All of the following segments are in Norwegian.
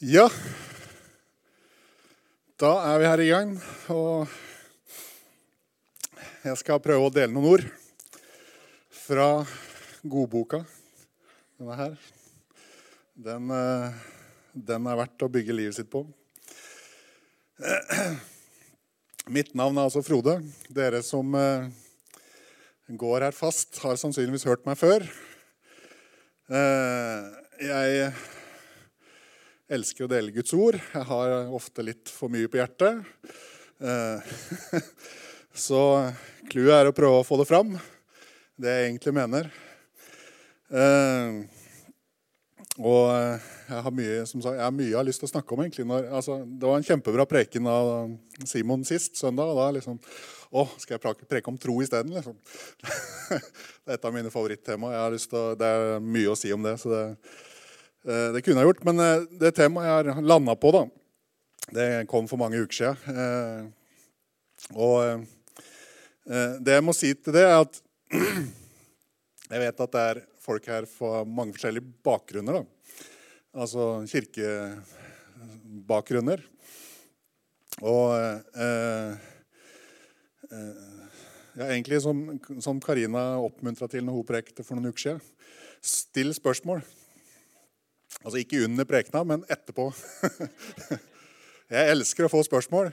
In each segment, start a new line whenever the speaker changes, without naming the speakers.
Ja, da er vi her i gang. Og jeg skal prøve å dele noen ord fra godboka. Denne her. Den, eh, den er verdt å bygge livet sitt på. Mitt navn er altså Frode. Dere som eh, går her fast, har sannsynligvis hørt meg før. Eh, jeg elsker å dele Guds ord. Jeg har ofte litt for mye på hjertet. Så clouet er å prøve å få det fram, det jeg egentlig mener. Og jeg har mye, som sagt, jeg har mye jeg har lyst til å snakke om. egentlig. Når, altså, det var en kjempebra preken av Simon sist søndag. og da liksom, Å, skal jeg preke om tro isteden? Liksom. det er et av mine favorittema. Jeg har lyst til å, det er mye å si om det. så det, det kunne jeg gjort. Men det temaet jeg har landa på, da, det kom for mange uker siden. Og det jeg må si til det, er at jeg vet at det er folk her fra mange forskjellige bakgrunner. Da. Altså kirkebakgrunner. Og eh, eh, ja, egentlig som Karina oppmuntra til når hun prekte for noen uker siden. Still spørsmål. Altså ikke under prekena, men etterpå. jeg elsker å få spørsmål.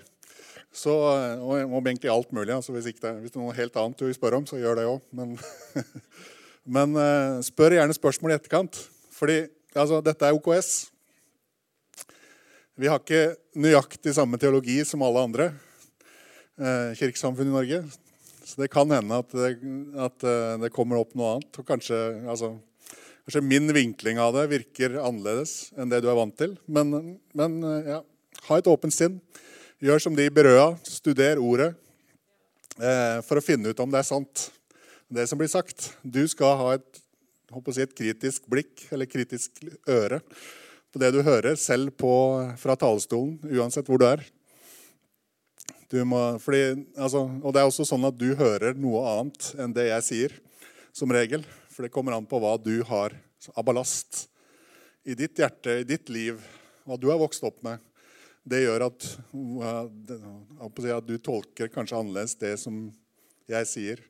Så, og egentlig alt mulig. Altså hvis, det, hvis, det, er noe helt annet du vil spørre om, så gjør det òg. Men, men uh, spør gjerne spørsmål i etterkant. Fordi altså, dette er OKS. Vi har ikke nøyaktig samme teologi som alle andre uh, kirkesamfunn i Norge. Så det kan hende at det, at uh, det kommer opp noe annet. Og kanskje, altså, kanskje, min vinkling av det virker annerledes enn det du er vant til. Men, men ja, ha et åpent sinn. Gjør som de berøa. Studer ordet eh, for å finne ut om det er sant, det som blir sagt. Du skal ha et, si, et kritisk blikk eller kritisk øre på det du hører, selv på, fra talerstolen, uansett hvor du er. Du må, fordi, altså, og det er også sånn at du hører noe annet enn det jeg sier, som regel. For det kommer an på hva du har av ballast i ditt hjerte, i ditt liv, hva du har vokst opp med det gjør at, at, du tolker kanskje annerledes det som jeg sier,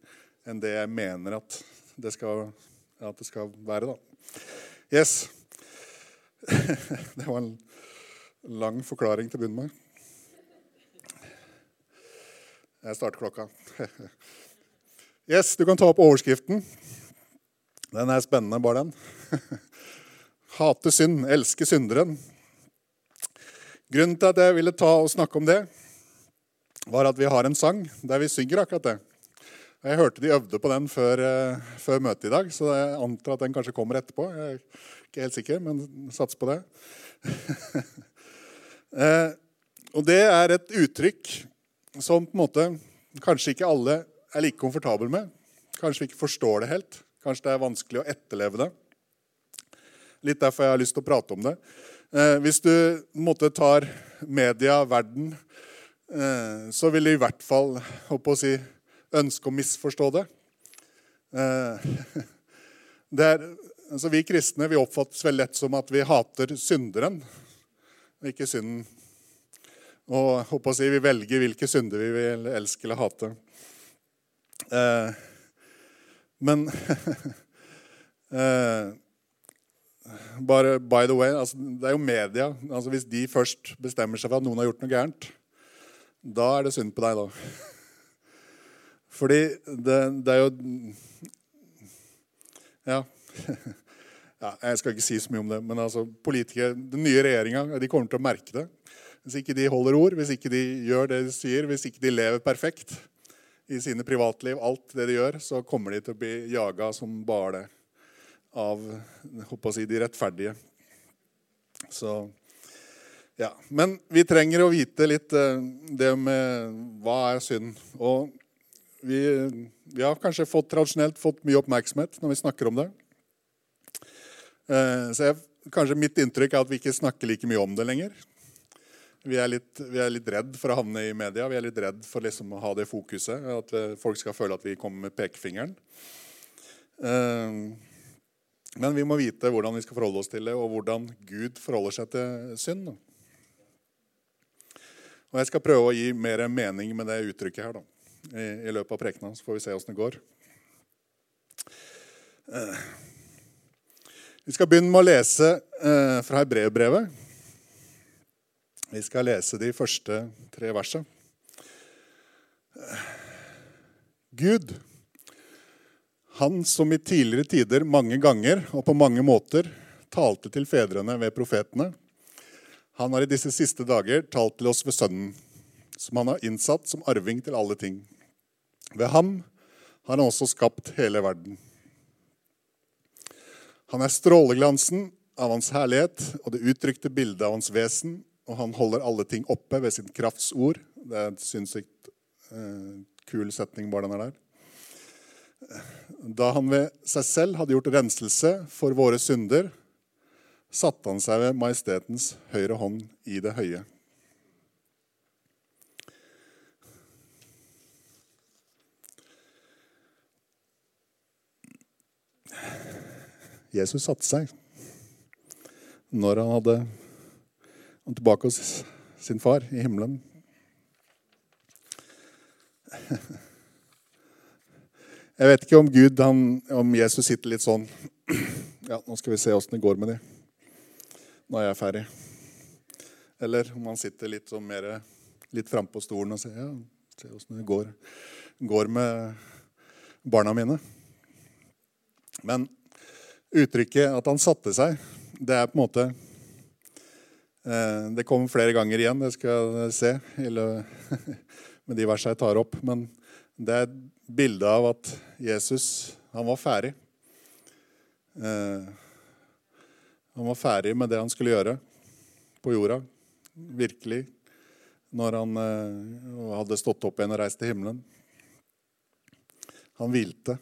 enn det jeg mener at det skal, at det skal være. Da. Yes. Det var en lang forklaring til å. Jeg starter klokka. Yes, Du kan ta opp overskriften. Den er spennende, bare den. Hate synd, elske synderen. Grunnen til at jeg ville ta og snakke om det, var at vi har en sang der vi synger akkurat det. Jeg hørte de øvde på den før, uh, før møtet i dag, så jeg antar at den kanskje kommer etterpå. Jeg er ikke helt sikker, men sats på det. uh, og det er et uttrykk som på en måte kanskje ikke alle er like komfortable med. Kanskje vi ikke forstår det helt. Kanskje det er vanskelig å etterleve det. Litt derfor jeg har lyst til å prate om det. Eh, hvis du måtte tar media, verden, eh, så vil de i hvert fall å si, ønske å misforstå det. Eh, det er, altså vi kristne vi oppfattes vel lett som at vi hater synderen, ikke synden. Og å si, vi velger hvilke synder vi vil elske eller hate. Eh, men eh, bare by the way, altså, Det er jo media. Altså, hvis de først bestemmer seg for at noen har gjort noe gærent, da er det synd på deg, da. Fordi det, det er jo ja. ja. Jeg skal ikke si så mye om det, men altså, politikere, den nye regjeringa kommer til å merke det. Hvis ikke de holder ord, hvis ikke de gjør det de sier, hvis ikke de lever perfekt i sine privatliv, alt det de gjør, så kommer de til å bli jaga som bare det av si, de rettferdige. Så ja. Men vi trenger å vite litt eh, det med hva er synd. Og vi, vi har kanskje fått, tradisjonelt fått mye oppmerksomhet når vi snakker om det. Eh, så jeg, kanskje mitt inntrykk er at vi ikke snakker like mye om det lenger. Vi er, litt, vi litt redd for å havne i media. Vi er litt redd for liksom å ha det fokuset. At eh, folk skal føle at vi kommer med pekefingeren. Men vi må vite hvordan vi skal forholde oss til det, og hvordan Gud forholder seg til synd. Og Jeg skal prøve å gi mer mening med det uttrykket her da, i, i løpet av prekena. Så får vi se åssen det går. Eh, vi skal begynne med å lese eh, fra Hebreerbrevet. Vi skal lese de første tre versene. Gud, han som i tidligere tider mange ganger og på mange måter talte til fedrene ved profetene, han har i disse siste dager talt til oss ved Sønnen, som han har innsatt som arving til alle ting. Ved ham har han også skapt hele verden. Han er stråleglansen av hans herlighet og det uttrykte bildet av hans vesen, og han holder alle ting oppe ved sin krafts ord. Det er en sinnssykt eh, kul setning, bare den er der. Da han ved seg selv hadde gjort renselse for våre synder, satte han seg ved majestetens høyre hånd i det høye. Jesus satte seg når han hadde kom tilbake hos sin far i himmelen. Jeg vet ikke om Gud, han, om Jesus sitter litt sånn Ja, nå skal vi se åssen det går med de. Nå er jeg ferdig. Eller om han sitter litt sånn mer litt frampå stolen og sier ja, se åssen det går, går med barna mine. Men uttrykket at han satte seg, det er på en måte Det kommer flere ganger igjen, det skal jeg se med de versene jeg tar opp. Men det er et bilde av at Jesus han var ferdig. Eh, han var ferdig med det han skulle gjøre på jorda. Virkelig. Når han eh, hadde stått opp igjen og reist til himmelen. Han hvilte.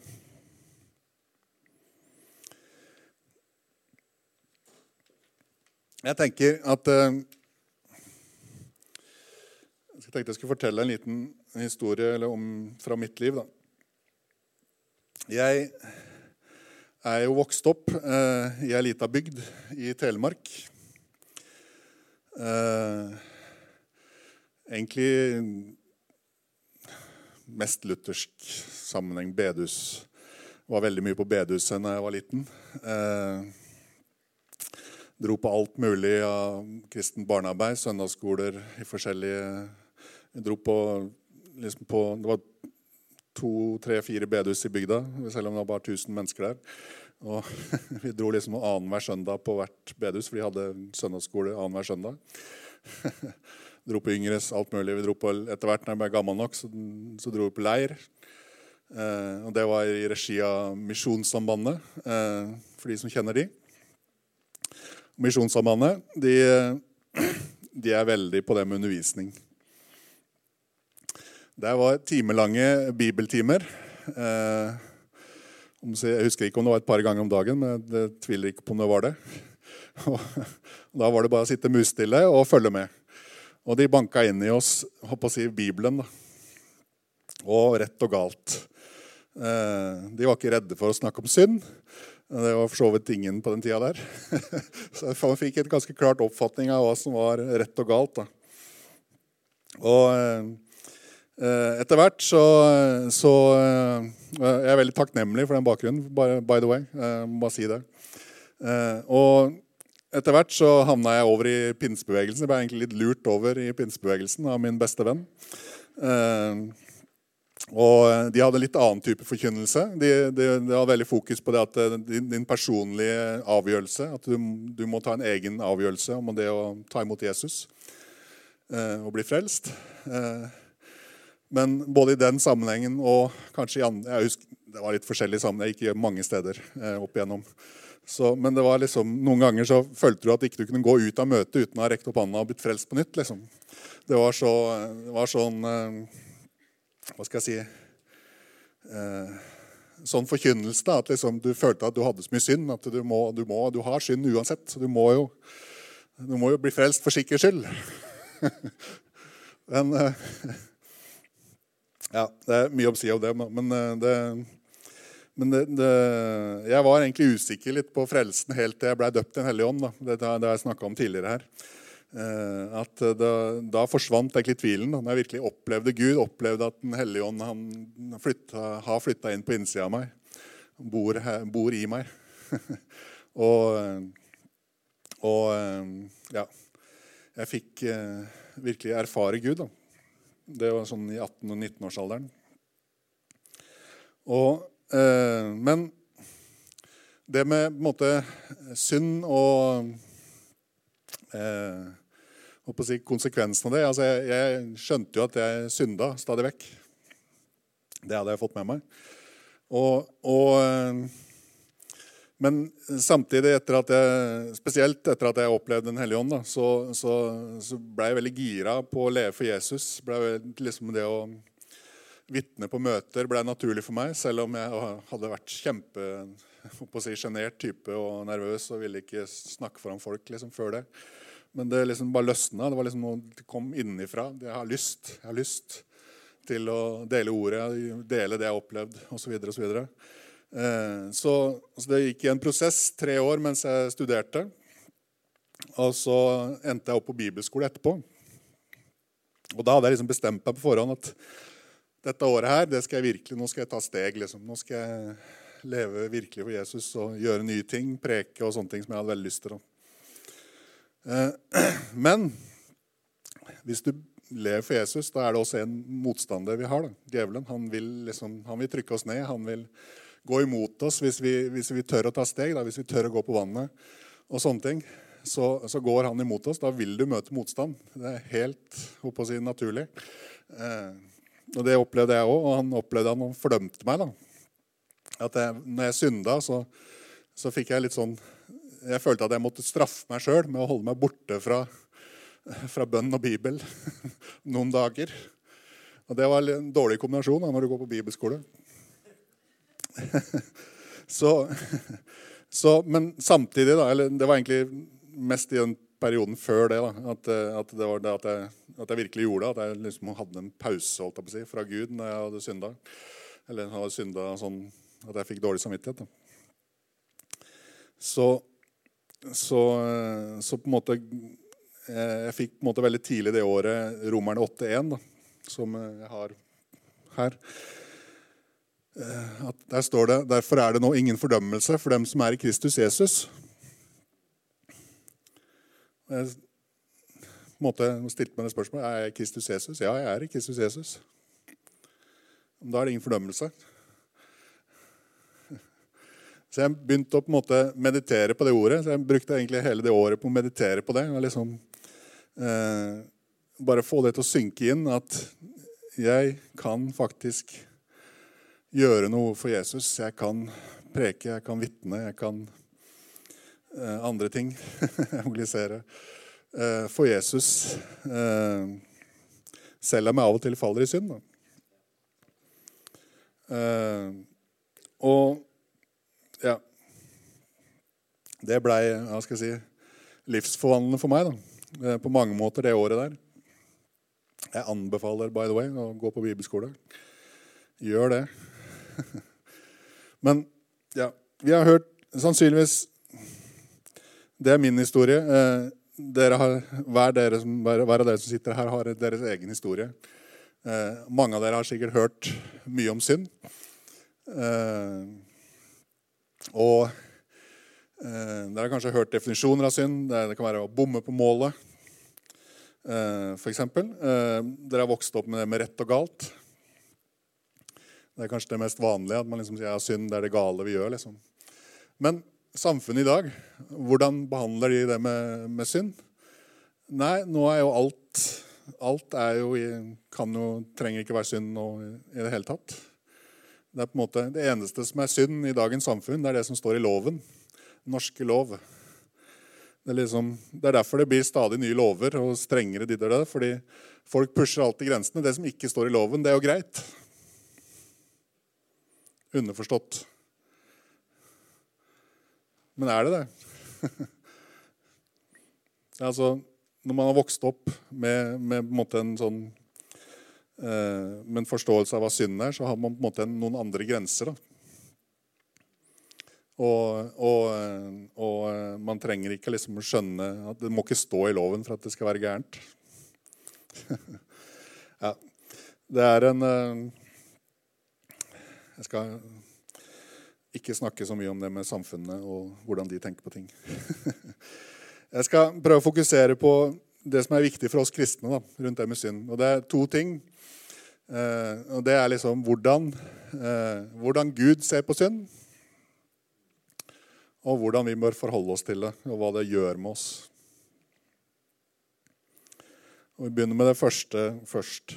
Jeg tenker at eh, Jeg tenkte jeg skulle fortelle en liten historie om, fra mitt liv. Da. Jeg er jo vokst opp eh, i ei lita bygd i Telemark. Eh, egentlig mest luthersk sammenheng. Bedus. Var veldig mye på bedehuset da jeg var liten. Eh, Dro på alt mulig av kristen barnearbeid, søndagsskoler i forskjellige Jeg dro på, liksom på Det var to, tre, fire bedehus i bygda, selv om det var bare 1000 mennesker der. Og vi dro liksom annenhver søndag på hvert bedehus, for de hadde søndagsskole annenhver søndag. dro på Yngres, alt mulig. Vi dro på, etter hvert når jeg ble gammel nok, så, så dro vi på leir. Eh, og det var i regi av Misjonssambandet, eh, for de som kjenner de. Misjonssambandet de, de, er veldig på det med undervisning. Det var timelange bibeltimer. Eh, jeg husker ikke om det var et par ganger om dagen, men jeg tviler ikke på om det var det. Og da var det bare å sitte musstille og følge med. Og de banka inn i oss håper å si, Bibelen. Da. Og rett og galt. Eh, de var ikke redde for å snakke om synd. Det var for så vidt ingen på den tida der. Så jeg fikk et ganske klart oppfatning av hva som var rett og galt. Da. Og eh, etter hvert så, så eh, Jeg er veldig takknemlig for den bakgrunnen, by the way. Må bare si det. Eh, og etter hvert så havna jeg over i pinsebevegelsen. Jeg ble egentlig litt lurt over i pinsebevegelsen av min beste venn. Og eh, De hadde en litt annen type forkynnelse. De, de, de hadde veldig fokus på det at eh, din, din personlige avgjørelse At du, du, må ta en egen avgjørelse om det å ta imot Jesus eh, og bli frelst. Eh, men både i den sammenhengen og kanskje i andre jeg husker, Det var litt forskjellig sammenheng, ikke mange steder eh, opp igjennom. Så, men det var liksom, noen ganger så følte du at ikke du kunne gå ut av møtet uten å ha rekt opp hånda og blitt frelst på nytt. liksom. Det var, så, det var sånn eh, hva skal jeg si eh, Sånn forkynnelse at liksom du følte at du hadde så mye synd at du, må, du, må, du har synd uansett. Så du må jo, du må jo bli frelst for sikkerhets skyld. men eh, Ja, det er mye å si om det. Men eh, det, men det, det, jeg var egentlig usikker litt på frelsen helt til jeg ble døpt i Den hellige ånd. Da. Det, det har jeg snakka om tidligere her. Eh, at da, da, forsvant egentlig tvilen. Da jeg virkelig opplevde Gud, opplevde at Den hellige ånd han flytta, har flytta inn på innsida av meg. Bor, bor i meg. og, og ja. Jeg fikk eh, virkelig erfare Gud. da. Det var sånn i 18- og 19-årsalderen. Og Eh, men det med på en måte synd og eh, si, konsekvensen av det altså jeg, jeg, skjønte jo at jeg synda stadig vekk. Det hadde jeg fått med meg. Og, og, eh, men samtidig, etter at jeg, spesielt etter at jeg opplevde Den hellige ånd, da, så, så, så, ble jeg veldig gira på å leve for Jesus. Ble liksom det å vitne på møter ble naturlig for meg, selv om jeg hadde vært kjempe si, type og nervøs og ville ikke snakke foran folk liksom, før det. Men det liksom bare løsna. Det var liksom noe som kom innenfra. Jeg har lyst. Jeg har lyst til å dele ordet, dele det jeg har opplevd, osv. Så, videre, og så, så det gikk i en prosess tre år mens jeg studerte. Og så endte jeg opp på bibelskole etterpå. Og da hadde jeg liksom bestemt meg på forhånd at dette året her, det skal jeg virkelig, nå skal jeg ta steg. liksom. Nå skal jeg leve virkelig for Jesus og gjøre nye ting, preke og sånne ting som jeg hadde veldig lyst til. Eh, men hvis du lever for Jesus, da er det også en motstander vi har. da, Djevelen. Han vil, liksom, han vil trykke oss ned. Han vil gå imot oss hvis vi, hvis vi tør å ta steg, da, hvis vi tør å gå på vannet og sånne ting. Så, så, går han imot oss. Da vil du møte motstand. Det er helt å si, naturlig. Eh, og det opplevde jeg òg, og han opplevde han og fordømte meg. da. At jeg, når jeg synda, så, så, fikk jeg litt sånn Jeg følte at jeg måtte straffe meg sjøl med å holde meg borte fra, fra bønn og Bibel noen dager. Og det var en dårlig kombinasjon da, når du går på bibelskole. så, så, men samtidig, da, eller det var egentlig mest i den perioden før det, da, at, at det var det at jeg at jeg virkelig gjorde det. At jeg liksom hadde en pause holdt jeg på å si, fra Gud når jeg hadde synda. Eller hadde synda sånn at jeg fikk dårlig samvittighet. Da. Så, så, så, på en måte Jeg fikk på en måte veldig tidlig det året Romerne 8.1, som jeg har her. At der står det derfor er det nå ingen fordømmelse for dem som er i Kristus Jesus. Jeg på en måte stilte meg det spørsmålet er jeg Kristus Jesus. Ja, jeg er i Kristus Jesus. Da er det ingen fordømmelse. Så jeg begynte å på en måte meditere på det ordet. Så jeg brukte egentlig hele det året på å meditere på det. og liksom eh, Bare få det til å synke inn at jeg kan faktisk gjøre noe for Jesus. Jeg kan preke, jeg kan vitne, jeg kan eh, andre ting. Evangelisere. Eh, for Jesus, eh, selv om jeg av og til faller i synd. Eh, og ja Det blei si, livsforvandlende for meg da, på mange måter det året der. Jeg anbefaler by the way, å gå på bibelskole. Gjør det. Men ja, vi har hørt sannsynligvis Det er min historie dere har, hver, dere som, hver, av dere som sitter her, har deres egen historie. Eh, mange av dere har sikkert hørt mye om synd. Eh, og eh, dere har kanskje hørt definisjoner av synd. Det, kan være å bomme på målet, eh, f.eks. Eh, dere har vokst opp med det med rett og galt. Det er kanskje det mest vanlige, at man liksom sier ja, synd det er det gale vi gjør. liksom. Men samfunnet i dag, hvordan behandler de det med, med synd? Nei, nå er jo alt Alt er jo, kan jo, trenger ikke være synd nå i det hele tatt. Det er på en måte det eneste som er synd i dagens samfunn, det er det som står i loven. Norske lov. Det er, liksom, det er derfor det blir stadig nye lover og strengere ditter det. Fordi folk pusher alltid grensene. Det som ikke står i loven, det er jo greit. Underforstått. Men er det det? altså, når man har vokst opp med, med en, en sånn eh, med en forståelse av hva synden er, så har man på en måte noen andre grenser. Og, og, og, man trenger ikke liksom skjønne at det må ikke stå i loven for at det skal være gærent. ja. Det er en Jeg skal ikke snakke så mye om det med samfunnet og hvordan de tenker på ting. jeg skal prøve å fokusere på det som er viktig for oss kristne da, rundt det med synd. Og det er to ting. Eh, og det er liksom hvordan, eh, hvordan Gud ser på synd og hvordan vi bør forholde oss til det, og hva det gjør med oss. Og Vi begynner med det første først.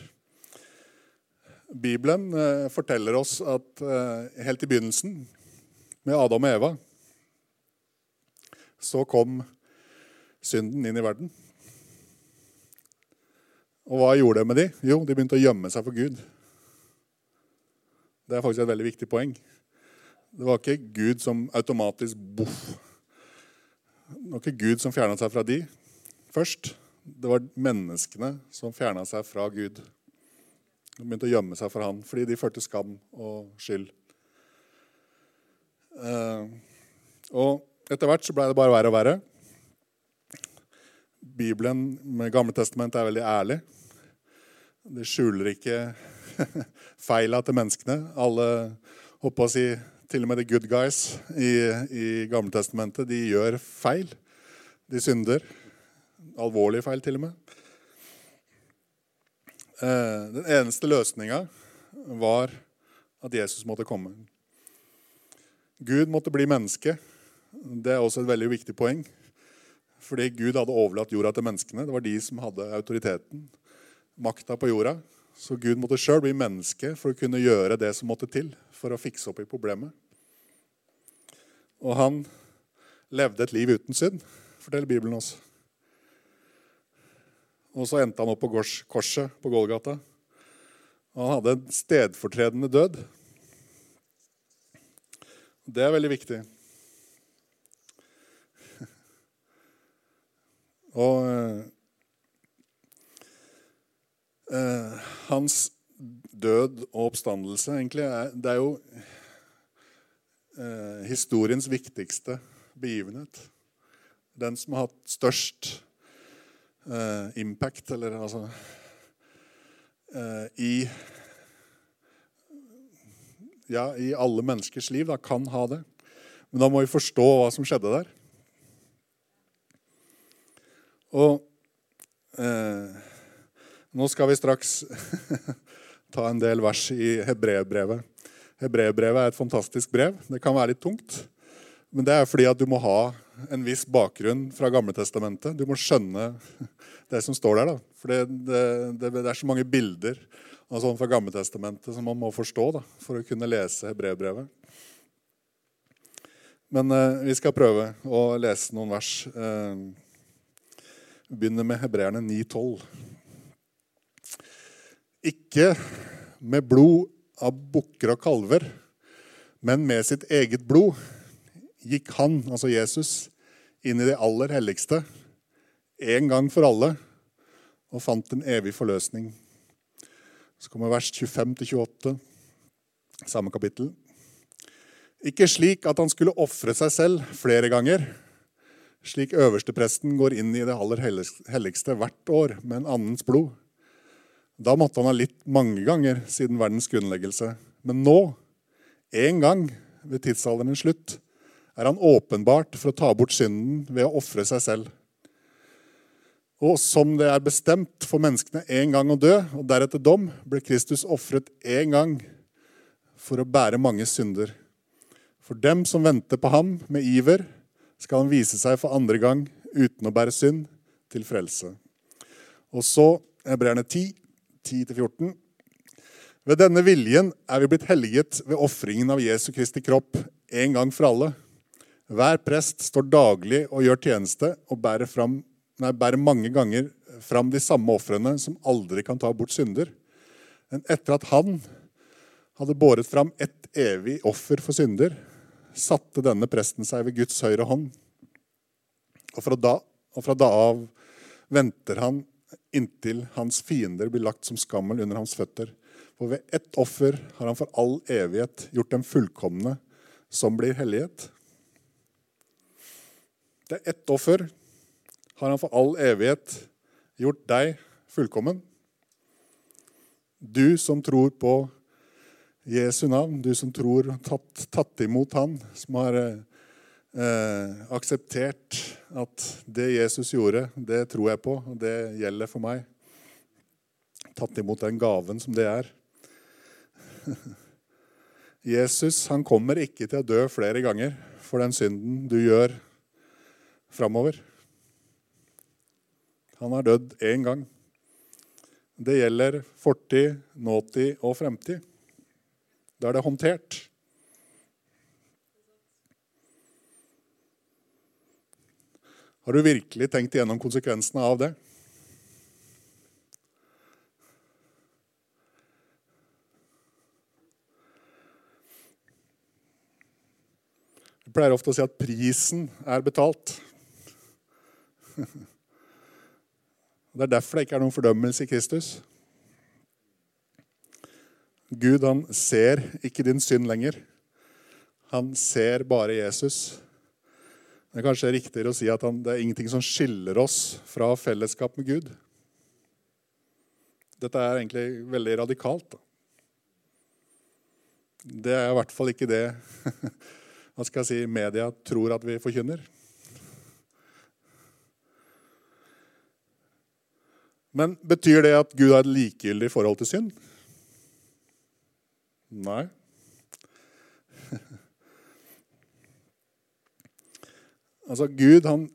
Bibelen eh, forteller oss at eh, helt i begynnelsen, med Adam og Eva, så kom synden inn i verden. Og hva gjorde det med de? Jo, de begynte å gjemme seg for Gud. Det er faktisk et veldig viktig poeng. Det var ikke Gud som automatisk boff. Det var ikke Gud som fjerna seg fra de først. Det var menneskene som fjerna seg fra Gud. De begynte å gjemme seg for han fordi de følte skam og skyld. Eh, og etter hvert så ble det bare verre og verre. Bibelen med Gamle Testament er veldig ærlig. Det skjuler ikke feila til menneskene. Alle håper å si til og med the good guys i, i Gammeltestamentet, de gjør feil. De synder. Alvorlige feil, til og med. Eh, den eneste løsninga var at Jesus måtte komme. Gud måtte bli menneske. Det er også et veldig viktig poeng. Fordi Gud hadde overlatt jorda til menneskene. Det var de som hadde autoriteten, makta på jorda. Så Gud måtte sjøl bli menneske for å kunne gjøre det som måtte til for å fikse opp i problemet. Og han levde et liv uten synd, forteller Bibelen oss. Og så endte han opp på korset på Golgata. Og han hadde en stedfortredende død. Det er veldig viktig. Og eh, hans død og oppstandelse, egentlig, er, det er jo eh, historiens viktigste begivenhet. Den som har hatt størst eh, impact, eller altså eh, i Ja, i alle menneskers liv. Da, kan ha det. Men da må vi forstå hva som skjedde der. Og eh, nå skal vi straks ta en del vers i Hebreerbrevet. Hebreerbrevet er et fantastisk brev. Det kan være litt tungt. Men det er fordi at du må ha en viss bakgrunn fra Gamletestamentet. Du må skjønne det som står der. Da. For det, det, det, er så mange bilder sånn fra Gamletestamentet som man må forstå da, for å kunne lese Hebreerbrevet. Men eh, vi skal prøve å lese noen vers. Eh, vi begynner med Hebreerne 9,12. Ikke med blod av bukker og kalver, men med sitt eget blod gikk han, altså Jesus, inn i det aller helligste en gang for alle og fant en evig forløsning. Så kommer vers 25-28, samme kapittel. Ikke slik at han skulle ofre seg selv flere ganger, slik øverstepresten går inn i det aller helligste hvert år med en annens blod. Da måtte han ha litt mange ganger siden verdens grunnleggelse. Men nå, en gang ved tidsalderens slutt, er han åpenbart for å ta bort synden ved å ofre seg selv. Og som det er bestemt for menneskene en gang å dø, og deretter dom, ble Kristus ofret en gang for å bære mange synder. For dem som venter på ham med iver, skal han vise seg for andre gang uten å bære synd, til frelse. Og så Hebreerne 10, 10-14. Ved denne viljen er vi blitt helliget ved ofringen av Jesu Kristi kropp en gang for alle. Hver prest står daglig og gjør tjeneste og bærer, fram, nei, bærer mange ganger fram de samme ofrene som aldri kan ta bort synder. Men etter at han hadde båret fram ett evig offer for synder, satte denne presten seg ved Guds høyre hånd. Og fra da, og fra da av venter han inntil hans fiender blir lagt som skammel under hans føtter. For ved ett offer har han for all evighet gjort dem fullkomne som blir hellighet. Det er ett offer. Har han for all evighet gjort deg fullkommen? Du som tror på Jesu navn, du som tror tatt, tatt imot han, som har eh, akseptert at det Jesus gjorde, det tror jeg på, og det gjelder for meg. Tatt imot den gaven som det er. Jesus han kommer ikke til å dø flere ganger for den synden du gjør framover. Han har dødd én gang. Det gjelder fortid, nåtid og fremtid. Da er det håndtert. Har du virkelig tenkt igjennom konsekvensene av det? Jeg pleier ofte å si at prisen er betalt. Det er derfor det ikke er noen fordømmelse i Kristus. Gud han ser ikke din synd lenger. Han ser bare Jesus. Det er kanskje riktigere å si at det er ingenting som skiller oss fra fellesskap med Gud. Dette er egentlig veldig radikalt. Det er i hvert fall ikke det hva skal jeg si, media tror at vi forkynner. Men betyr det at Gud har et likegyldig forhold til synd? Nei. Altså, Gud han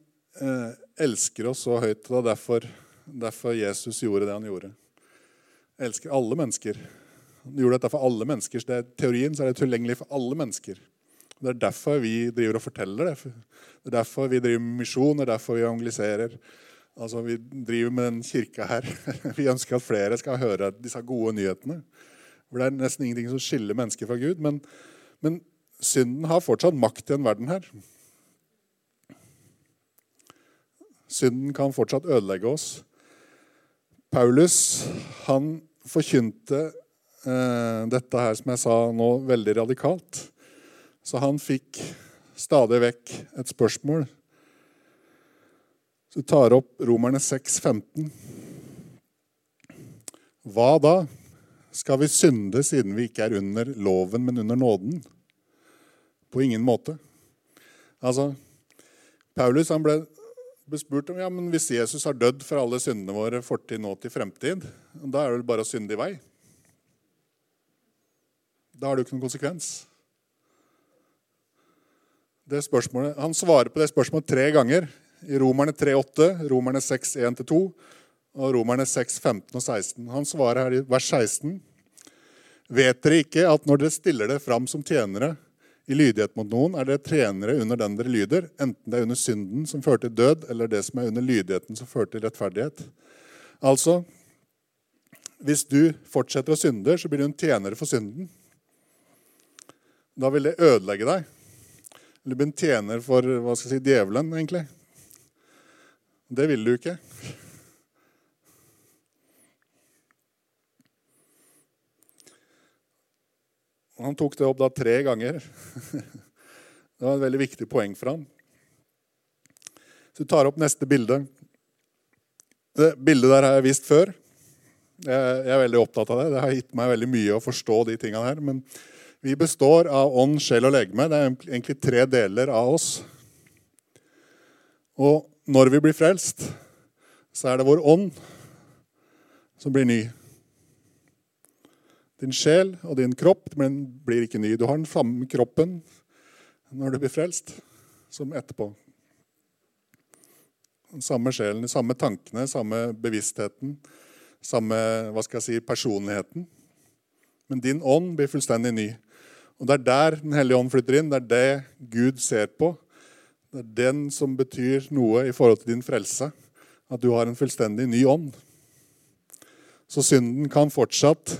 eh, elsker oss så høyt. og derfor, derfor Jesus gjorde det han gjorde. Elsker alle mennesker. Han gjorde dette for alle mennesker. så det er Teorien så er det tilgjengelig for alle mennesker. Det er derfor vi driver og forteller det. Det er derfor vi driver med misjon, det er derfor vi evangeliserer. Altså, Vi driver med den kirka her. Vi ønsker at flere skal høre disse gode nyhetene. For Det er nesten ingenting som skiller mennesker fra Gud. Men, men synden har fortsatt makt i en verden her. Synden kan fortsatt ødelegge oss. Paulus han forkynte eh, dette her som jeg sa nå, veldig radikalt. Så han fikk stadig vekk et spørsmål. Så du tar opp Romerne 6, 15. Hva da? Skal vi synde siden vi ikke er under loven, men under nåden? På ingen måte. Altså, Paulus han ble, ble spurt om ja, men hvis Jesus har dødd for alle syndene våre fortid, nå til fremtid, da er det vel bare å synde i vei? Da har det jo ikke noen konsekvens. Han svarer på det spørsmålet tre ganger. I Romerne 3,8, Romerne 6, 1-2 og Romerne 6, 15 og 16. Han svarer her i vers 16. Vet dere ikke at når dere stiller dere fram som tjenere i lydighet mot noen, er dere trenere under den dere lyder, enten det er under synden som fører til død, eller det som er under lydigheten som fører til rettferdighet? Altså, hvis du fortsetter å synde, så blir du en tjener for synden. Da vil det ødelegge deg. Eller bli en tjener for hva skal jeg si, djevelen, egentlig. Det vil du ikke. Han tok det opp da tre ganger. Det var et veldig viktig poeng for ham. Så du tar opp neste bilde. Det bildet der har jeg vist før. Jeg er veldig opptatt av det. Det har gitt meg veldig mye å forstå de tingene her. Men vi består av ånd, sjel og legeme. Det er egentlig tre deler av oss. Og når vi blir frelst, så er det vår ånd som blir ny. Din sjel og din kropp men blir ikke ny. Du har den samme kroppen når du blir frelst, som etterpå. Den samme sjelen, de samme tankene, samme bevisstheten, samme hva skal jeg si, personligheten. Men din ånd blir fullstendig ny. Og Det er der Den hellige ånd flytter inn. Det er det Gud ser på. Det er den som betyr noe i forhold til din frelse. At du har en fullstendig ny ånd. Så synden kan fortsatt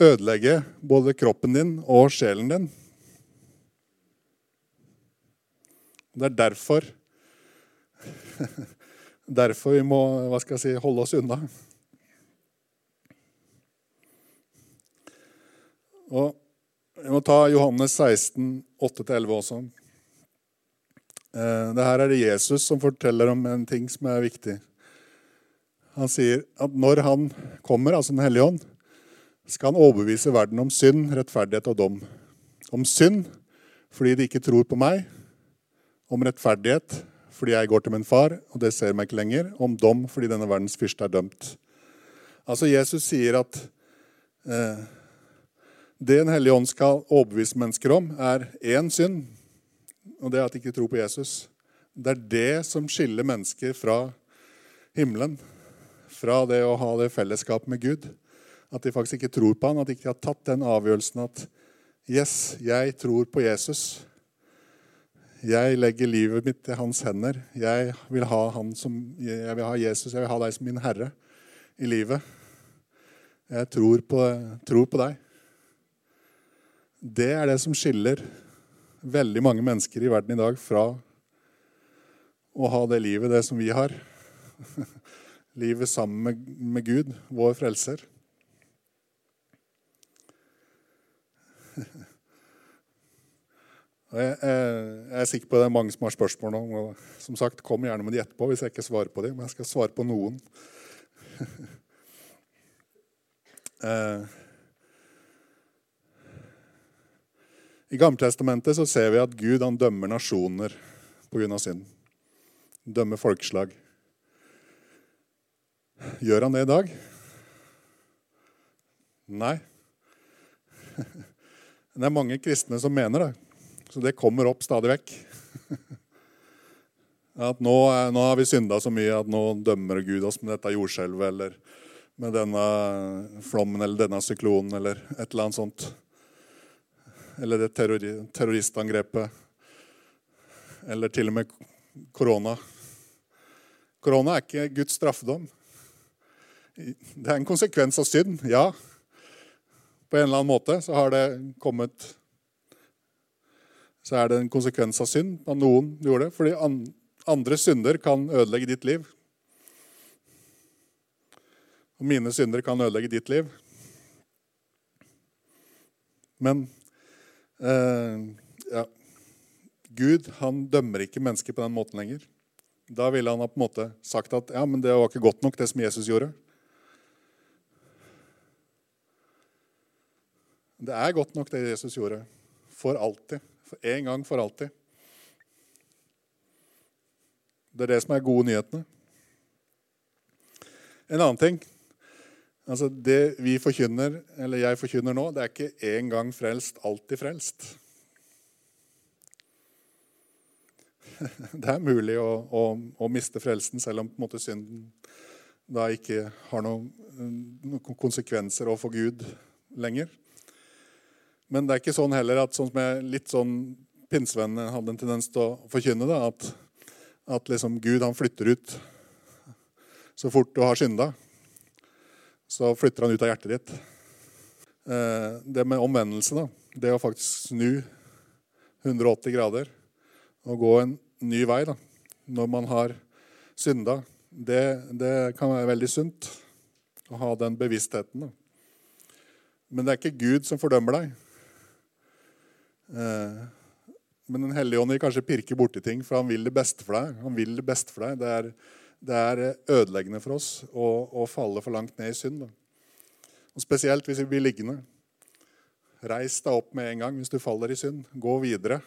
ødelegge både kroppen din og sjelen din. Det er derfor Derfor vi må hva skal jeg si, holde oss unna. Og Vi må ta Johannes 16, 8-11 også. Eh, det her er det Jesus som forteller om en ting som er viktig. Han sier at når han kommer, altså Den hellige ånd, skal han overbevise verden om synd, rettferdighet og dom. Om synd fordi de ikke tror på meg. Om rettferdighet fordi jeg går til min far, og det ser meg ikke lenger. Om dom fordi denne verdens fyrste er dømt. Altså Jesus sier at eh, det Den hellige ånd skal overbevise mennesker om, er én synd, og det er at de ikke tror på Jesus. Det er det som skiller mennesker fra himmelen, fra det å ha det fellesskapet med Gud. At de faktisk ikke tror på han, at de ikke har tatt den avgjørelsen at Yes, jeg tror på Jesus. Jeg legger livet mitt i hans hender. Jeg vil ha, som, jeg vil ha Jesus, jeg vil ha deg som min herre i livet. Jeg tror på, tror på deg. Det er det som skiller veldig mange mennesker i verden i dag fra å ha det livet, det som vi har. Livet sammen med, med Gud, vår frelser. Jeg, jeg, er sikker på at det er mange som har spørsmål nå. og som sagt, Kom gjerne med de etterpå hvis jeg ikke svarer på dem. Men jeg skal svare på noen. eh, I Gammeltestamentet så ser vi at Gud han dømmer nasjoner pga. synd. Dømmer folkeslag. Gjør han det i dag? Nei. Det er mange kristne som mener det. Så det kommer opp stadig vekk. At nå, nå har vi synda så mye at nå dømmer Gud oss med dette jordskjelvet eller med denne flommen eller denne syklonen eller et eller annet sånt. Eller det terroristangrepet. Eller til og med korona. Korona er ikke Guds straffedom. Det er en konsekvens av synd, ja. På en eller annen måte så har det kommet så er det en konsekvens av synd at noen gjorde det. Fordi andre synder kan ødelegge ditt liv. Og mine synder kan ødelegge ditt liv. Men eh, ja, Gud han dømmer ikke mennesker på den måten lenger. Da ville han ha på en måte sagt at ja, men det var ikke godt nok, det som Jesus gjorde. Det er godt nok, det Jesus gjorde. For alltid. En gang for alltid. Det er det som er gode nyhetene. En annen ting altså Det vi forkynner, eller jeg forkynner nå, det er ikke en gang frelst, alltid frelst. Det er mulig å, å, å miste frelsen selv om måte synden da ikke har noen, noen konsekvenser overfor Gud lenger. Men det er ikke sånn heller at sånn som jeg, litt sånn pinsevennene hadde en tendens til å forkynne, da, at, at liksom Gud han flytter ut så fort du har synda. Så flytter han ut av hjertet ditt. Eh, det med omvendelse, da, det å faktisk snu 180 grader og gå en ny vei da, når man har synda, det, det kan være veldig sunt å ha den bevisstheten. Da. Men det er ikke Gud som fordømmer deg. Eh, men Den hellige ånd vil kanskje pirke borti ting, for han vil det beste for deg. Han vil Det beste for deg. Det er, det er ødeleggende for oss å, å, falle for langt ned i synd. Da. Og Spesielt hvis vi blir liggende. Reis deg opp med en gang hvis du faller i synd. Gå videre.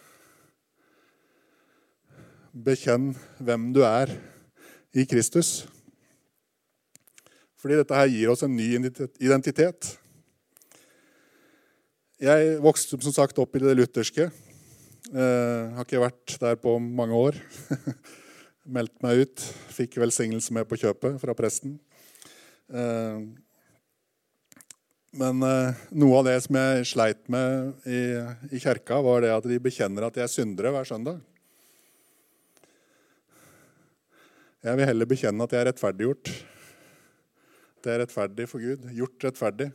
Bekjenn hvem du er i Kristus. Fordi dette her gir oss en ny identitet. Jeg vokste som sagt opp i det lutherske. Eh, har ikke vært der på mange år. Meldte meg ut. Fikk velsignelse med på kjøpet fra presten. Eh, men eh, noe av det som jeg sleit med i, i kjerka, var det at de bekjenner at de er syndere hver søndag. Jeg vil heller bekjenne at jeg er rettferdiggjort. Det er rettferdig for Gud. Gjort rettferdig.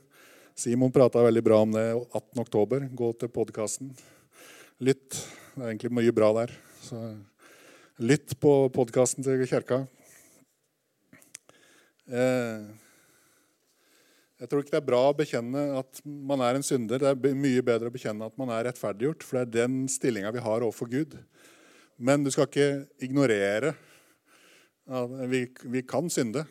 Simon prata veldig bra om det 18.10. Gå til podkasten. Lytt. Det er egentlig mye bra der. Så lytt på podkasten til kirka. Eh, jeg tror ikke det er bra å bekjenne at man er en synder. Det er mye bedre å bekjenne at man er rettferdiggjort, for det er den stillinga vi har overfor Gud. Men du skal ikke ignorere vi, vi kan synde.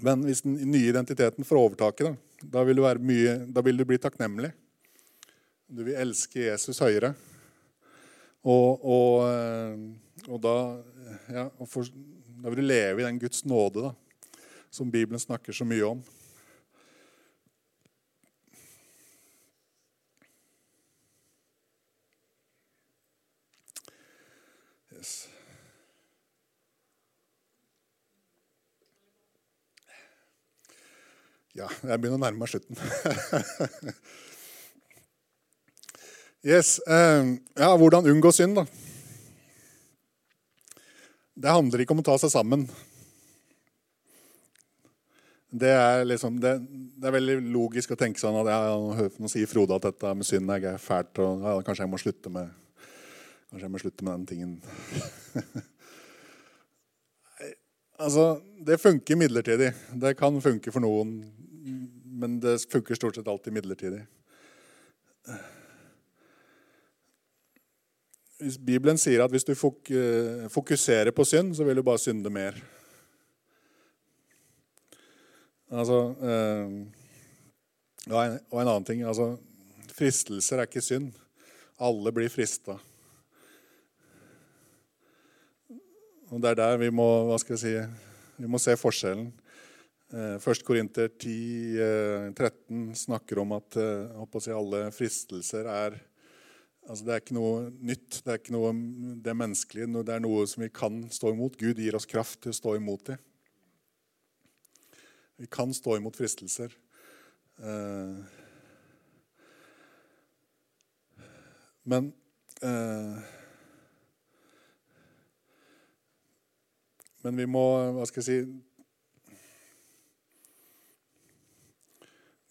Men hvis den nye identiteten får overtaket, da, da, vil mye, da vil du bli takknemlig. Du vil elske Jesus høyere. Og, og, eh, og da, ja, for, da vil du leve i den Guds nåde da, som Bibelen snakker så mye om. Ja, jeg begynner å nærme meg slutten. yes, eh, ja, Hvordan unngå synd, da? Det handler ikke om å ta seg sammen. Det er, liksom, det, det er veldig logisk å tenke sånn at ja, nå sier Frode at dette med synd er fælt, og ja, kanskje jeg må slutte med, kanskje jeg må slutte med den tingen. altså, det funker midlertidig. Det kan funke for noen men det funker stort sett alltid midlertidig. Bibelen sier at hvis du fokuserer på synd, så vil du bare synde mer. Altså, eh, og en annen ting altså, Fristelser er ikke synd. Alle blir frista. Og det er der vi må, hva skal jeg si, vi må se forskjellen. 1. Eh, Korinter 10, 13 eh, snakker om at eh, si, alle fristelser er altså Det er ikke noe nytt. Det er ikke noe det menneskelige. Det er noe som vi kan stå imot. Gud gir oss kraft til å stå imot dem. Vi kan stå imot fristelser. Men Men vi må hva skal jeg si,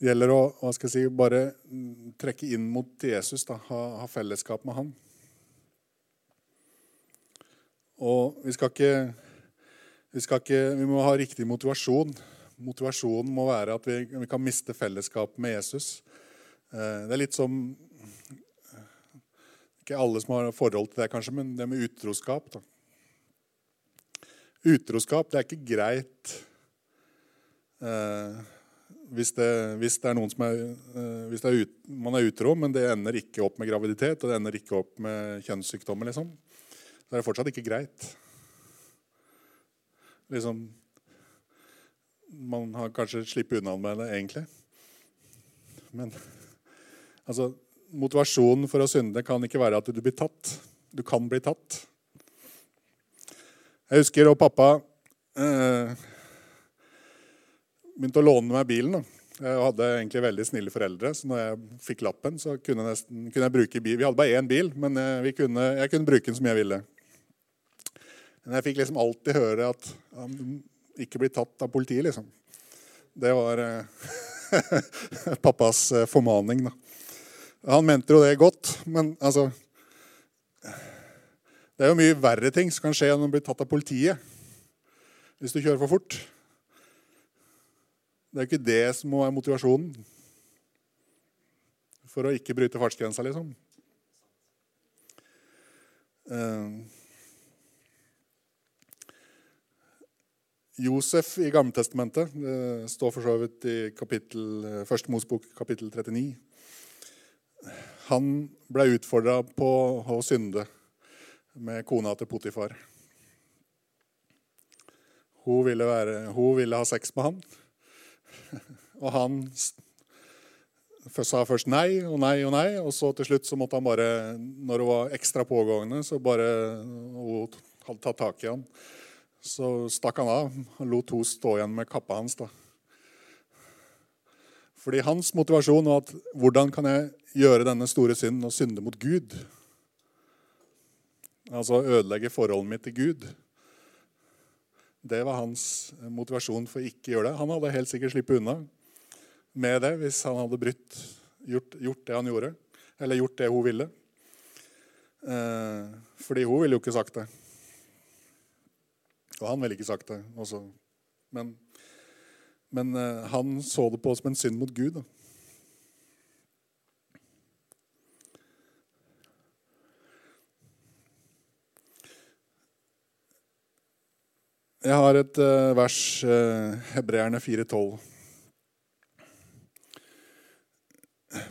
gjelder å hva skal jeg si, bare trekke inn mot Jesus, da, ha, ha fellesskap med han. Og vi skal, ikke, vi skal ikke Vi må ha riktig motivasjon. Motivasjonen må være at vi, vi kan miste fellesskap med Jesus. Eh, det er litt som Ikke alle som har forhold til det, kanskje, men det med utroskap. da. Utroskap, det er ikke greit. Eh, hvis det, hvis det, er noen som er, eh, hvis er ut, man er utro, men det ender ikke opp med graviditet og det ender ikke opp med kjønnssykdommer, liksom, så er det fortsatt ikke greit. Liksom, man har kanskje sluppet unna med det egentlig. Men altså, motivasjonen for å synde kan ikke være at du blir tatt. Du kan bli tatt. Jeg husker og pappa eh, begynte å låne meg bilen. Da. Jeg hadde egentlig veldig snille foreldre, så når jeg fikk lappen, så kunne nesten, kunne jeg bruke bil. Vi hadde bare én bil, men jeg kunne, jeg kunne, bruke den som jeg ville. Men jeg fikk liksom alltid høre at han ikke blir tatt av politiet, liksom. Det var eh, pappas eh, formaning, da. Han mente jo det godt, men altså Det er jo mye verre ting som kan skje enn å bli tatt av politiet hvis du kjører for fort. Det er jo ikke det som må være motivasjonen for å ikke bryte fartsgrensa, liksom. Eh, Josef i Gammeltestamentet det står for så vidt i kapittel, eh, Første Mosbok kapittel 39. Han ble utfordra på å synde med kona til Potifar. Hun ville, være, hun ville ha sex med han. Og han sa først nei og nei og nei, og så til slutt så måtte han bare, når det var ekstra pågående, så bare hun hadde tatt tak i han, så stakk han av. Han lot hun stå igjen med kappa hans. da. Fordi hans motivasjon var at hvordan kan jeg gjøre denne store synden og synde mot Gud? Altså ødelegge forholdet mitt til Gud. Det var hans motivasjon for ikke å gjøre det. Han hadde helt sikkert sluppet unna med det hvis han hadde brytt, gjort, gjort, det han gjorde. Eller gjort det hun ville. Eh, fordi hun ville jo ikke sagt det. Og han ville ikke sagt det også. Men, men eh, han så det på som en synd mot Gud. Da. Jeg har et uh, vers, uh, Hebreerne 4,12.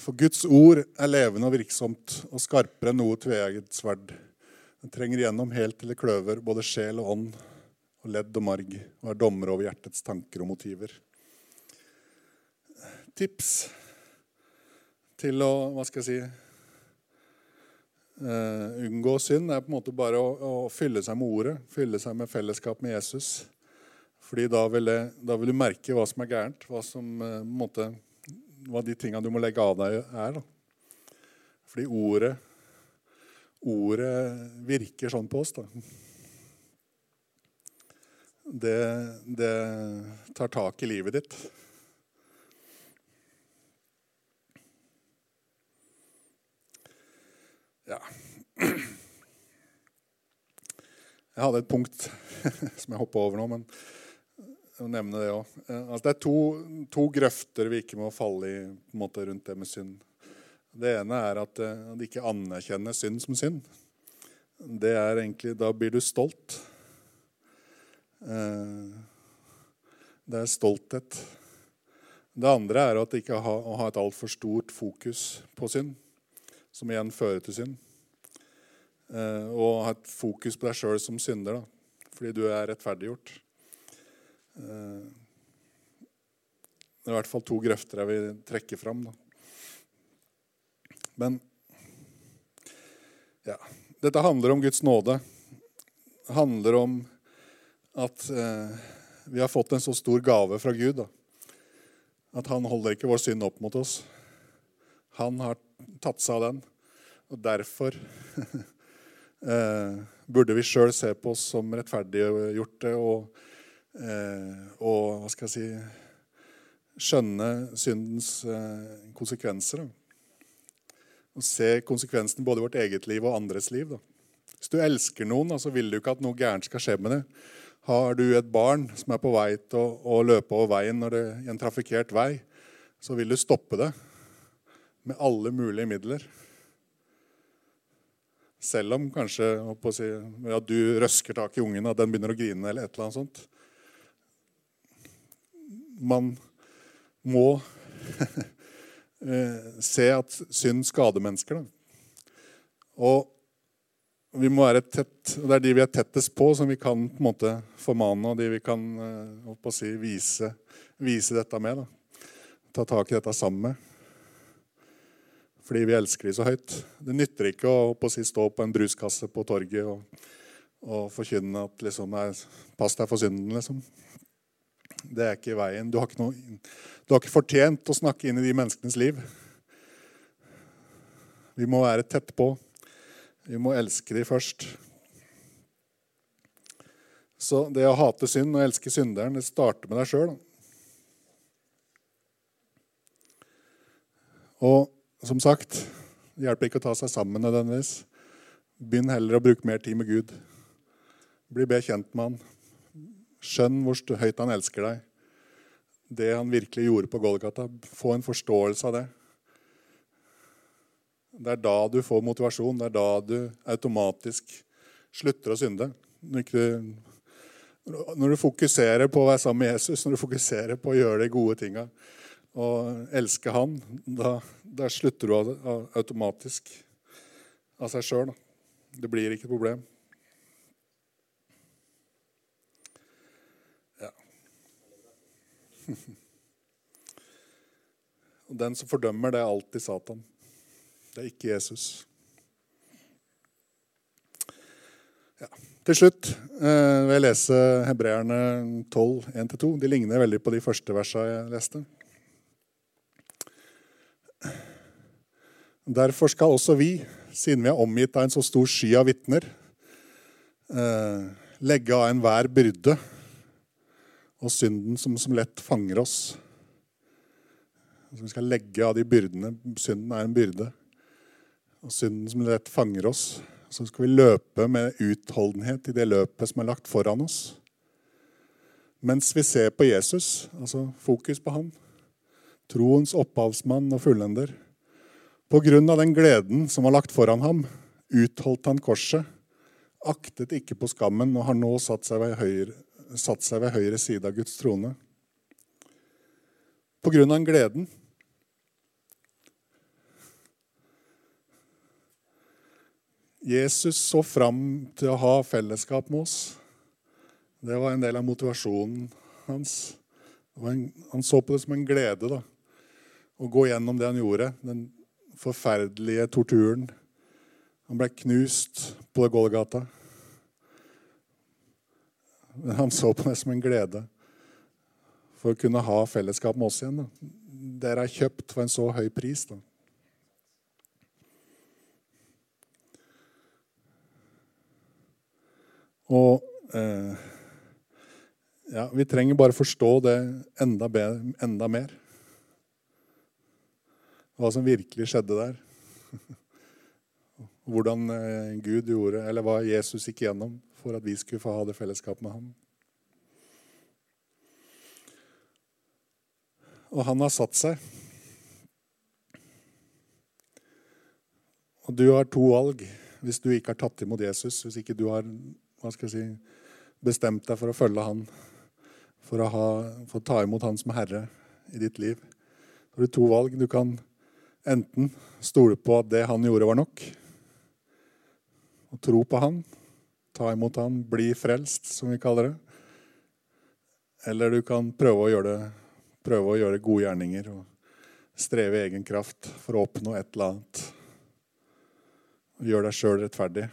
For Guds ord er levende og virksomt og skarpere enn noe tveegget sverd. Den trenger igjennom helt til det kløver både sjel og ånd og ledd og marg og er dommer over hjertets tanker og motiver. Tips til å hva skal jeg si, Uh, unngå synd er på en måte bare å, å, fylle seg med ordet, fylle seg med fellesskap med Jesus. Fordi da vil, det, da vil du merke hva som er gærent, hva, som, uh, måte, hva de tinga du må legge av deg, er. Da. Fordi ordet, ordet virker sånn på oss. da. Det, det tar tak i livet ditt. Ja. Jeg hadde et punkt som jeg hoppa over nå, men jeg må nevne det òg. Eh, altså, det er to, to, grøfter vi ikke må falle i måte, rundt det med synd. Det ene er at, eh, at ikke anerkjenner synd som synd. Det er egentlig, Da blir du stolt. Eh, det er stolthet. Det andre er at ikke ha, å ha et altfor stort fokus på synd som igjen fører til synd. Eh, og ha et fokus på deg sjøl som synder, da, fordi du er rettferdiggjort. Eh, det er i hvert fall to grøfter jeg vil trekke fram. Da. Men ja, dette handler om Guds nåde. Det handler om at eh, vi har fått en så stor gave fra Gud da, at han holder ikke vår synd opp mot oss. Han har tatt seg av den. Og derfor eh, burde vi sjøl se på oss som rettferdiggjorte og, eh, og hva skal jeg si skjønne syndens eh, konsekvenser. Da. Og se konsekvensen både i vårt eget liv og andres liv. Da. Hvis du elsker noen, så vil du ikke at noe gærent skal skje med det. Har du et barn som er på vei til å, å løpe over veien når det, i en trafikkert vei, så vil du stoppe det med alle mulige midler. Selv om kanskje si, ja, du røsker tak i ungen og den begynner å grine. eller et eller annet sånt. Man må eh, se at synd skader mennesker. Da. Og vi må være tett, Det er de vi er tettest på, som vi kan på en måte formane, og de vi kan eh, si, vise, vise, dette med. Da. Ta tak i dette sammen med fordi vi elsker de så høyt. Det nytter ikke å, på si, stå på en bruskasse på torget og, og forkynne at liksom, 'pass deg for synden', liksom. Det er ikke veien. Du har ikke, noe, du har ikke fortjent å snakke inn i de menneskenes liv. Vi må være tett på. Vi må elske de først. Så det å hate synd og elske synderen, det starter med deg sjøl. Og som sagt, det hjelper ikke å ta seg sammen nødvendigvis. Begynn heller å bruke mer tid med Gud. Bli bedre kjent med han. Skjønn hvor høyt han elsker deg. Det han virkelig gjorde på Golgata. Få en forståelse av det. Det er da du får motivasjon. Det er da du automatisk slutter å synde. Når du fokuserer på å være sammen med Jesus, når du fokuserer på å gjøre de gode tinga, og elske Han, da, da slutter du automatisk av seg sjøl. Det blir ikke et problem. Ja. Og den som fordømmer, det er alltid Satan. Det er ikke Jesus. Ja. Til slutt eh, vil jeg lese Hebreerne 12, 1-2. De ligner veldig på de første versene jeg leste. Derfor skal også vi, siden vi er omgitt av en så stor sky av vitner, eh, legge av enhver byrde og synden som, som lett fanger oss. Så vi skal legge av de byrdene. Synden er en byrde. Og synden som lett fanger oss. Så skal vi løpe med utholdenhet i det løpet som er lagt foran oss. Mens vi ser på Jesus, altså fokus på han, troens opphavsmann og fullender. På grunn av den gleden som var lagt foran ham, utholdt han korset, aktet ikke på skammen og har nå satt seg ved høyre, satt seg ved høyre side av Guds trone. På grunn av gleden. Jesus så fram til å ha fellesskap med oss. Det var en del av motivasjonen hans. Han så på det som en glede da, å gå gjennom det han gjorde. Den forferdelige torturen. Han ble knust på Golgata. Men han så på det som en glede for å kunne ha fellesskap med oss igjen. Da. Dere er kjøpt for en så høy pris. Da. Og eh, ja, vi trenger bare forstå det enda, bedre, enda mer. Hva som virkelig skjedde der. Hvordan eh, Gud gjorde, eller hva Jesus gikk gjennom for at vi skulle få ha det fellesskapet med ham. Og han har satt seg. Og du har to valg hvis du ikke har tatt imot Jesus, hvis ikke du har hva skal jeg si, bestemt deg for å følge han, for å, ha, for å ta imot han som herre i ditt liv. Så har du to valg. Du kan enten stole på at det han gjorde, var nok, og tro på han, ta imot han, bli frelst, som vi kaller det. Eller du kan prøve å gjøre, prøve å gjøre gode gjerninger og streve i egen kraft for å oppnå et eller annet. Gjøre deg sjøl rettferdig.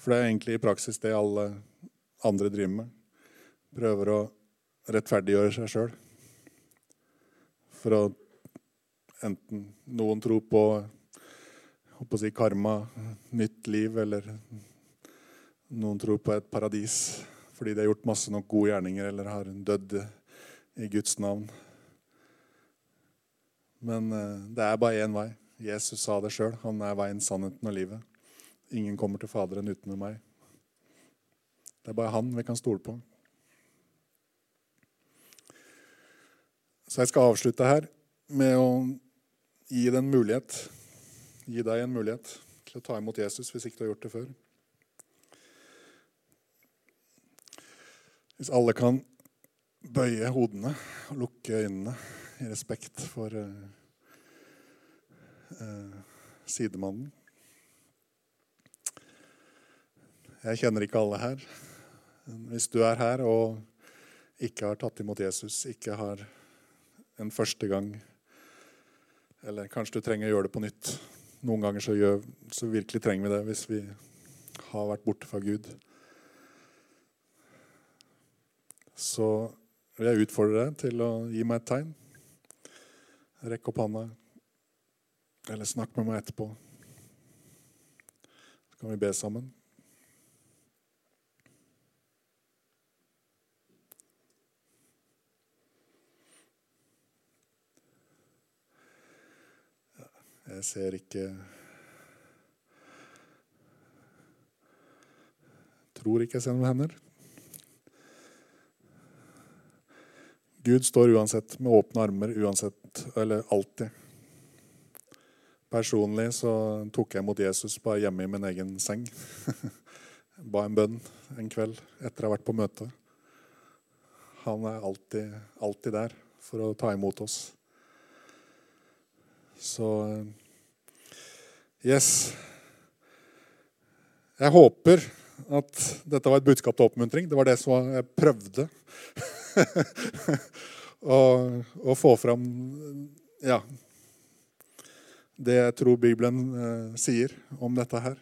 For det er egentlig i praksis det alle andre driver med. Prøver å rettferdiggjøre seg sjøl. For å enten noen tror på, si karma, nytt liv, eller noen tror på et paradis fordi de har gjort masse nok gode gjerninger eller har dødd i Guds navn. Men eh, det er bare én vei. Jesus sa det sjøl. Han er veien, sannheten og livet. Ingen kommer til Faderen uten meg. Det er bare han vi kan stole på. Så jeg skal avslutte her med å gi deg en mulighet. Gi deg en mulighet til å ta imot Jesus hvis ikke du har gjort det før. Hvis alle kan bøye hodene og lukke øynene i respekt for uh, uh, sidemannen. Jeg kjenner ikke alle her. Hvis du er her og ikke har tatt imot Jesus, ikke har en første gang Eller kanskje du trenger å gjøre det på nytt. Noen ganger så, gjør, så virkelig trenger vi det hvis vi har vært borte fra Gud. Så vil jeg utfordre deg til å gi meg et tegn. Rekk opp hånda, eller snakk med meg etterpå. Så kan vi be sammen. Jeg ser ikke Tror ikke jeg ser noen hender. Gud står uansett med åpne armer, uansett, eller alltid. Personlig så tok jeg mot Jesus bare hjemme i min egen seng. ba en bønn en kveld etter å ha vært på møte. Han er alltid, alltid der for å ta imot oss. Så yes. Jeg håper at dette var et budskap til oppmuntring. Det var det som jeg prøvde å, å, få fram ja, det jeg tror Bibelen eh, sier om dette her.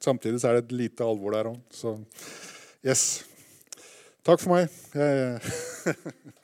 Samtidig så er det et lite alvor der òg. Så yes. Takk for meg. Jeg